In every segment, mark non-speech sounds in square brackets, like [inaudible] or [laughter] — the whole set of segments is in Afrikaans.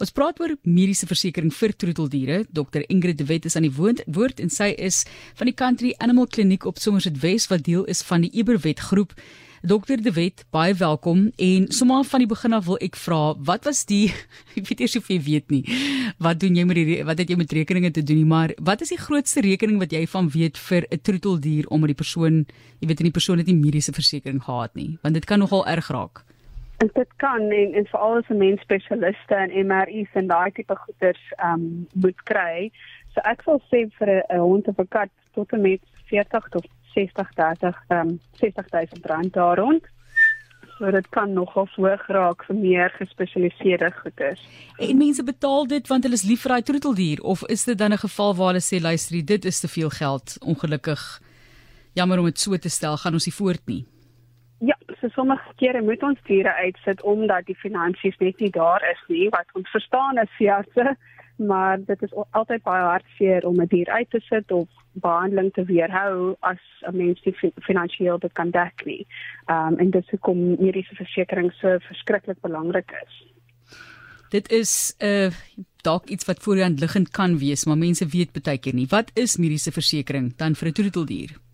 Ons praat oor mediese versekerings vir troeteldiere. Dr Ingrid de Wet is aan die woord en sy is van die Country Animal Kliniek op Somerset West wat deel is van die Eberwet groep. Dokter De Wet, baie welkom en sommer van die begin af wil ek vra, wat was die [laughs] ek weet eers of jy weet nie. Wat doen jy met die wat het jy met rekeninge te doen nie, maar wat is die grootste rekening wat jy van weet vir 'n troeteldier omdat die persoon, jy weet in die persoon het nie mediese versekerings gehad nie, want dit kan nogal erg raak. En dit kan en, en veral as 'n mens spesialiste in MRI's en daai tipe goeders ehm um, moet kry. So ek sal sê vir 'n hond of 'n kat tot en met 40 tot 60.000 ehm 60000 rand daar rond. So dit kan nogal hoog raak vir meer gespesialiseerde goederes. En mense betaal dit want hulle is lief vir daai troeteldier of is dit dan 'n geval waar hulle sê luister, dit is te veel geld, ongelukkig. Jammer om dit so te stel, gaan ons nie voort nie. So sommige kere moet ons diere uitsit omdat die finansies net nie daar is nie, wat ons verstaan as veeartse maar dit is altyd baie hartseer om 'n dier uit te sit of behandeling te weerhou as 'n mens nie finansiëel dit kan dek nie. Ehm um, en dit is hoekom mediese versekerings so verskriklik belangrik is. Dit is 'n uh, dalk iets wat voorhand liggend kan wees, maar mense weet baie keer nie. Wat is mediese versekerings dan vir 'n troeteldier?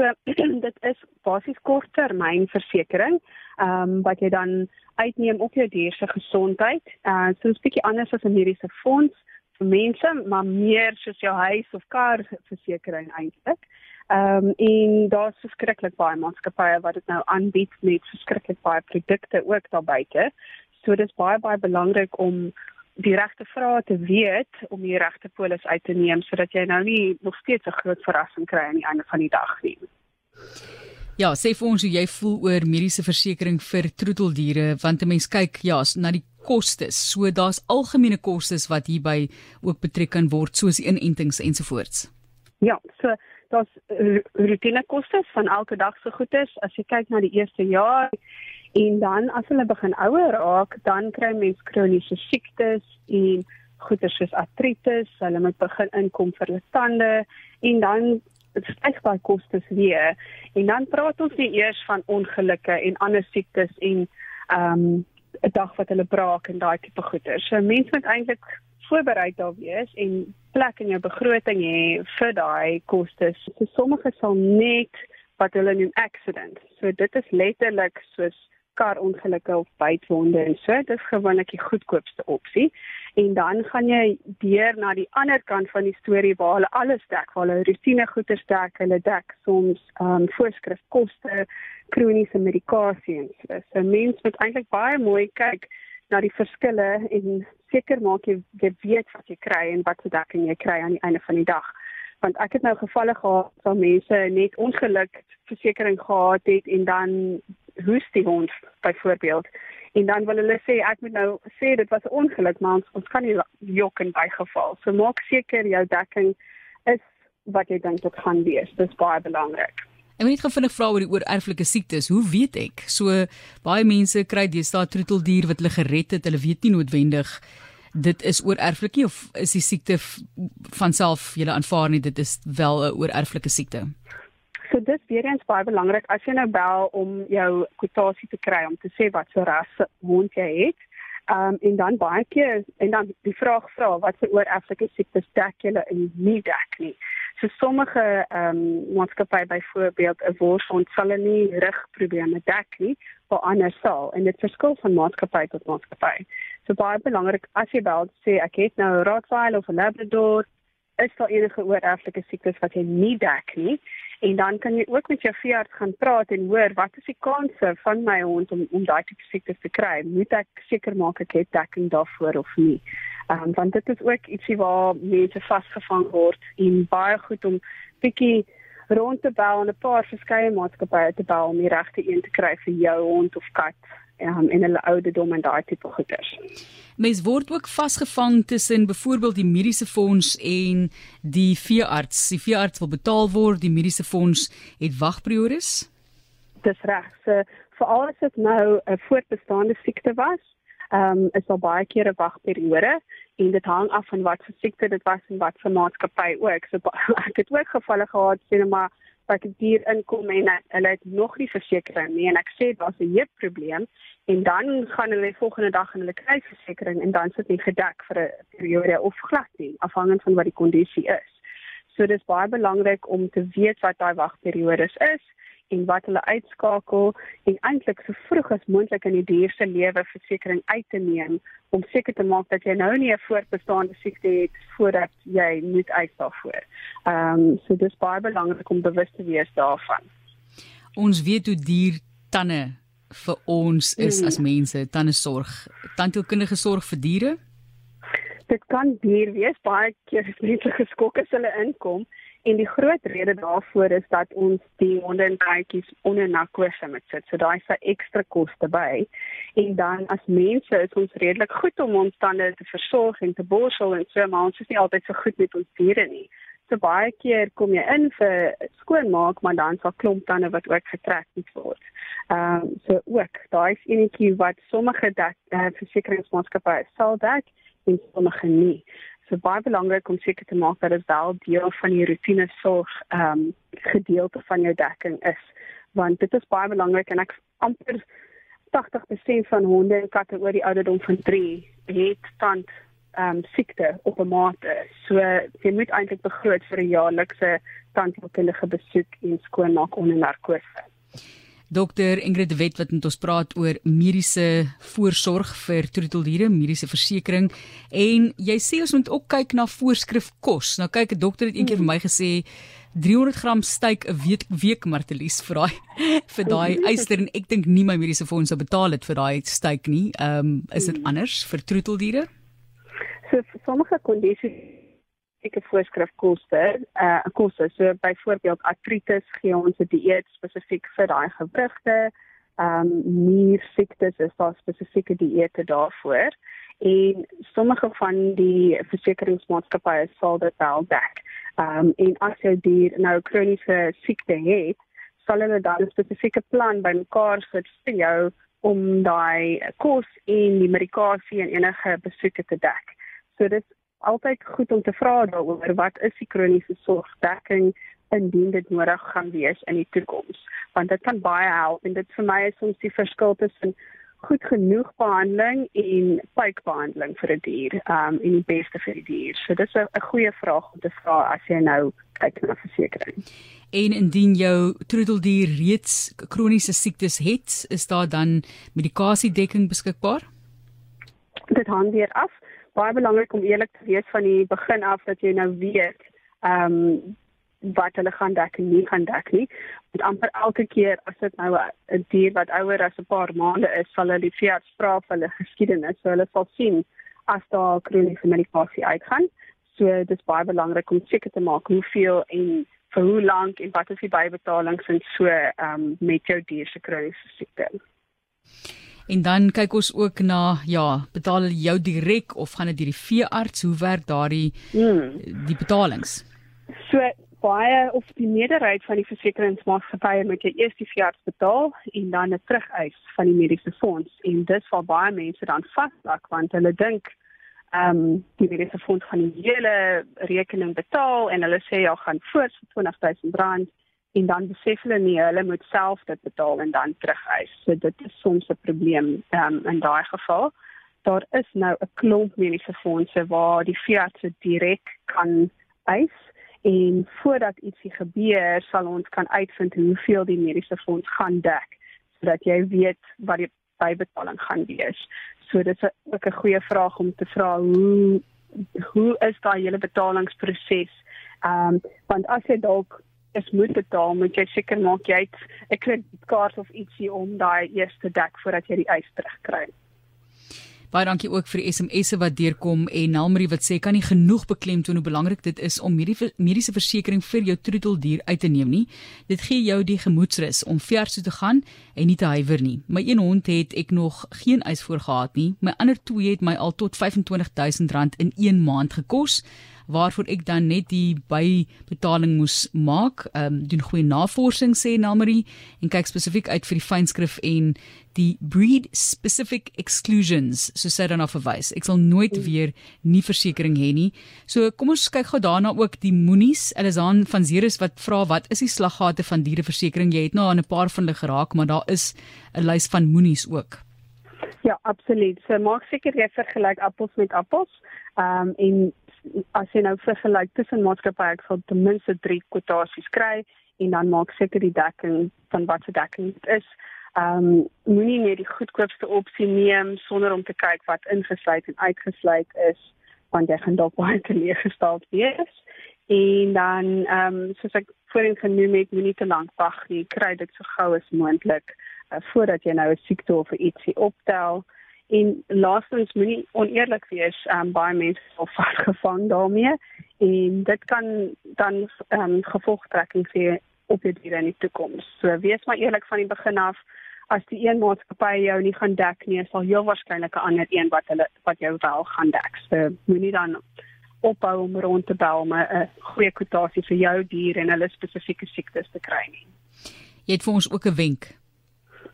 So [clears throat] dit is basies korttermynversekering, ehm um, wat jy dan uitneem op jou dier se gesondheid. Uh so 'n bietjie anders as 'n mediese fonds vir mense, maar meer soos jou huis of kar versekering eintlik. Ehm um, en daar's verskriklik baie maatskappye wat dit nou aanbied met verskriklik baie produkte ook daar buite. So dit is baie baie belangrik om die regte vrae te weet om die regte polis uit te neem sodat jy nou nie nog steeds 'n groot verrassing kry aan die einde van die dag nie. Ja, sê vir ons hoe jy voel oor mediese versekerings vir troeteldiere want 'n mens kyk ja na die kostes. So daar's algemene kostes wat hierby ook betrek kan word soos inentings ensovoorts. Ja, so daar's rutine kostes van elke dag se goedes. As jy kyk na die eerste jaar en dan as hulle begin ouer raak, dan kry mens kroniese siektes en goedes soos artritis, hulle moet begin inkom vir hulle tande en dan styg daai kostes weer en dan praat ons nie eers van ongelukke en ander siektes en ehm um, 'n dag wat hulle braak en daai tipe goeder. So mense moet eintlik voorberei daar wees en plek in jou begroting hê vir daai kostes. So sommige sal net wat hulle noem accident. So dit is letterlik soos karongelukke of bytwonde en so. Dit is gewoonlik die goedkoopste opsie en dan gaan jy deur na die ander kant van die storie waar hulle alles dek, waar hulle rutine goeder dek, hulle dek soms ehm um, voorskrifkoste, kroniese medikasie en so. So mense moet eintlik baie mooi kyk na die verskille en seker maak jy, jy weet wat jy kry en wat se dekking jy kry aan die einde van die dag. Want ek het nou gevalle gehad waar mense net ongeluk versekerings gehad het en dan hoes die hond byvoorbeeld en dan wil hulle sê ek moet nou sê dit was 'n ongeluk maar ons, ons kan nie jok in bygeval. So maak seker jou dekking is wat jy dink dit gaan wees. Dit is baie belangrik. Ek wil net gou vinnig vra oor die oorerflike siektes. Hoe weet ek? So baie mense kry deesdae troeteldier wat hulle gered het. Hulle weet nie noodwendig dit is oorerflik nie of is die siekte van self jy aanvaar nie dit is wel 'n oorerflike siekte. So dit weer eens baie belangrik as jy nou bel om jou kwotasie te kry om te sê wat so ras hond jy het. Ehm um, en dan baie keer en dan die vraag vra wat se oor Afrika siektes dek jy en nie dek nie. So sommige ehm um, maatskappye byvoorbeeld 'n worshond sal nie rugprobleme dek nie, maar ander sal en dit verskil van maatskappy tot maatskappy. So baie belangrik as jy bel sê ek het nou 'n Rottweiler of 'n Labrador, is daar enige oor Afrika siektes wat jy nie dek nie? En dan kan jy ook met jou veearts gaan praat en hoor wat is die kanse van my hond om om daai tipe siektes te kry? Moet ek seker maak ek het dekking daarvoor of nie? Ehm um, want dit is ook ietsie waar mense vasgevang word en baie goed om bietjie rond te bel en 'n paar verskeie maatskappye te bel om die regte een te kry vir jou hond of kat um, en hulle ouderdom en daai tipe goeders. Mens word ook vasgevang tussen byvoorbeeld die mediese fonds en die veearts. Die veearts wil betaal word, die mediese fonds het wagperiodes. Dis reg. So veral as dit nou 'n voortbestaande siekte was, ehm um, is daar baie keer 'n wagperiode en dit hang af van wat vir siekte dit was en wat vir maatskappy ook. So [laughs] ek het ook gevalle gehad sien maar wat 'n dier inkom en hulle het nog nie versekerings nie en ek sê daar's 'n heep probleem en dan gaan hulle volgende dag in hulle kry versekerings en dan sit dit gedek vir 'n periode of glad nie afhangend van wat die kondisie is. So dis baie belangrik om te weet wat daai wagperiodes is en wat hulle uitskakel en eintlik so vroeg as moontlik in die dier se lewe versekerings uit te neem om seker te maak dat jy nou nie 'n voortbestaande siekte het voordat jy moet uit daarvoor. Ehm um, so dis baie belangrik om bewus te wees daarvan. Ons weet hoe dier tande vir ons is mm. as mense, tande sorg, tandheelkundige sorg vir diere dit kan duur wees baie keer is mense geskok as hulle inkom en die groot rede daarvoor is dat ons die honde en katjies onder narkose moet sit. So daai se ekstra koste by. En dan as mense is ons redelik goed om ons tande te versorg en te borsel en so maar ons is nie altyd so goed met ons diere nie. So baie keer kom jy in vir skoonmaak, maar dan sal klomp tande wat ook getrek moet word. Ehm um, so ook daai is enetjie wat sommige dat uh, versekeringsmaatskappye sal dek en sommige nie. So baie belangrik om seker te maak dat dit wel deel van die rotine sorg ehm um, gedeelte van jou dekking is, want dit is baie belangrik en ek amper 80% van honde en katte oor die ouderdom van 3 het tand ehm um, siekte op 'n mate. So jy moet eintlik begroot vir 'n jaarlikse tandheelkundige besoek en skoonmaak onder narkose. Dokter Ingrid Wet wat met ons praat oor mediese voorsorg vir troeteldiere, mediese versekerings en jy sê ons moet ook kyk na voorskrif kos. Nou kyk 'n dokter het eendag vir my gesê 300 gram steak 'n week, week Martelies vir daai [laughs] vir daai [laughs] eister en ek dink nie my mediese fonds sou betaal dit vir daai steak nie. Ehm um, is dit anders vir troeteldiere? So vir sommige kondisies spesifieke voorskrifkoste, uh koste. So byvoorbeeld artritis gee ons 'n dieet spesifiek vir daai gewrigte. Um niersiektes is daar spesifieke dieete daarvoor. En sommige van die versekeringsmaatskappye sal dit wel dek. Um en as jou dier nou kroniese siekte het, sal hulle dan 'n spesifieke plan bymekaar sit vir jou om daai kos en die medikasie en enige besoeke te dek. So dit altyd goed om te vra daaroor wat is die kroniese sorgdekking indien dit nodig gaan wees in die toekoms want dit kan baie help en dit vir my is ons die verskil tussen goed genoeg behandeling en pykbehandeling vir 'n die dier um en die beste vir die dier. So dis 'n goeie vraag om te vra as jy nou kyk na versekerings. En indien jou troeteldier reeds kroniese siektes het, is daar dan medikasiedekking beskikbaar? Dit hang weer af baie belangrik om eerlik te wees van die begin af dat jy nou weet ehm um, wat hulle gaan dek en nie gaan dek nie. Want amper elke keer as dit nou 'n dier wat ouer as 'n paar maande is, sal hulle die veearts vra vir hulle geskiedenis, so hulle sal sien as daar kroniese medikasie uitgaan. So dit is baie belangrik om seker te maak hoeveel en vir hoe lank en wat is die bybetalings en so ehm um, met jou dier se kroniese siekte. En dan kyk ons ook na ja, betaal hulle jou direk of gaan dit deur die veearts? Hoe werk daardie hmm. die betalings? So baie of die meerderheid van die versekeringsmaatskappye moet jy eers die veearts betaal en dan 'n terugeis van die mediese fonds en dit val baie mense dan vasplak want hulle dink ehm um, die mediese fonds gaan die hele rekening betaal en hulle sê ja gaan voor 20000 rand en dan besef hulle nie hulle moet self dit betaal en dan terugeis. So dit is soms 'n probleem um, in daai geval. Daar is nou 'n klomp mediese fondse waar die veearts direk kan eis en voordat ietsie gebeur sal ons kan uitvind hoeveel die mediese fonds gaan dek sodat jy weet wat die bybetaling gaan wees. So dit is ook 'n goeie vraag om te vra hoe hoe is daai hele betalingsproses? Ehm um, want as jy dalk is moet betaal, moet jy seker maak jy het 'n kredietkaart of ietsie om daai eerste dek voordat jy die eis terugkry. Baie dankie ook vir die SMS'e wat deurkom en Nelmarie wat sê kan nie genoeg beklemtoon hoe belangrik dit is om mediese mediese versekerings vir jou troeteldier uit te neem nie. Dit gee jou die gemoedsrus om vers toe te gaan en nie te huiwer nie. My een hond het ek nog geen eis voor gehad nie. My ander twee het my al tot R25000 in 1 maand gekos waarvoor ek dan net die bybetaling moes maak. Ehm um, doen goeie navorsing sê Namarie en kyk spesifiek uit vir die fynskrif en die breed specific exclusions so sê dan af verwys. Ek sal nooit mm. weer nie versekerings hê nie. So kom ons kyk gou daarna ook die moenies. Elizaan van Zeres wat vra wat is die slaggate van diereversekering? Jy het nou aan 'n paar van hulle geraak, maar daar is 'n lys van moenies ook. Ja, absoluut. So maak seker jy vergelyk appels met appels. Ehm um, en as jy nou vergelyk tussen maatskappye, ek sal ten minste 3 kwotasies kry en dan maak seker die dekking van wat se dekking dit is. Ehm um, moenie net die goedkoopste opsie neem sonder om te kyk wat ingesluit en uitgesluit is want jy gaan dalk baie teleurgesteld wees. En dan ehm um, soos ek voorheen genoem het moenie te lank wag nie. Kry dit so gou as moontlik uh, voordat jy nou 'n siekte of ietsie optel en laastens moenie oneerlik wees ehm um, baie mense sal [laughs] vasgevang daarmee en dit kan dan ehm um, gevolgtrekking hê op jou diere in die toekoms. So wees maar eerlik van die begin af as die een maatskappy jou nie gaan dek nie, sal heel waarskynlik 'n ander een wat hulle wat jou wel gaan dek. So moenie dan ophou om rond te bel om 'n goeie kwotasie vir jou dier en hulle spesifieke siektes te kry nie. Jy het vir ons ook 'n wenk.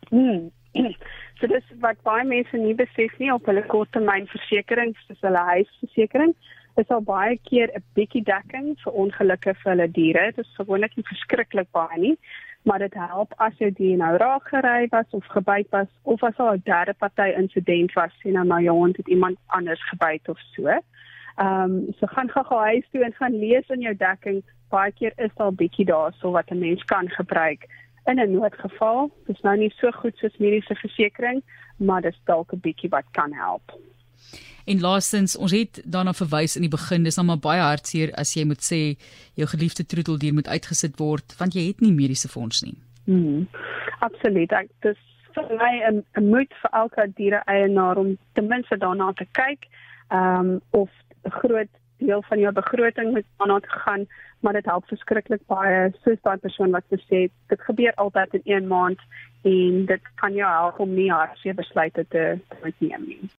Hmm. [clears throat] So dis wat baie mense nie besef nie op hulle korttermynversekerings, soos hulle huisversekering, is al baie keer 'n bietjie dekking vir ongelukke vir hulle diere. Dit is gewoonlik nie verskriklik baie nie, maar dit help as jou dier nou raak gery was of gebyt was of as al 'n derde party insident was sien nou maar jou hond het iemand anders gebyt of so. Ehm um, so gaan gou huis toe en gaan lees in jou dekking. Baie keer is daar 'n bietjie daarso wat 'n mens kan gebruik in 'n noodgeval. Dit is nou nie so goed soos mediese versekerings, maar dit is dalk 'n bietjie wat kan help. En laastens, ons het daarna verwys in die begin, dis nou maar baie hartseer as jy moet sê jou geliefde troeteldier moet uitgesit word want jy het nie mediese fonds nie. Mm. Absoluut. Ek dis vir my 'n moed vir elke diere eienaar om ten minste daarna te kyk, ehm um, of 'n groot deel van jou begroting moet daarna te gaan, maar dit help verskriklik baie soos daai persoon wat gesê dit gebeur altyd in een maand en dit kan jou help om nie hartseer besluite te, te neem nie.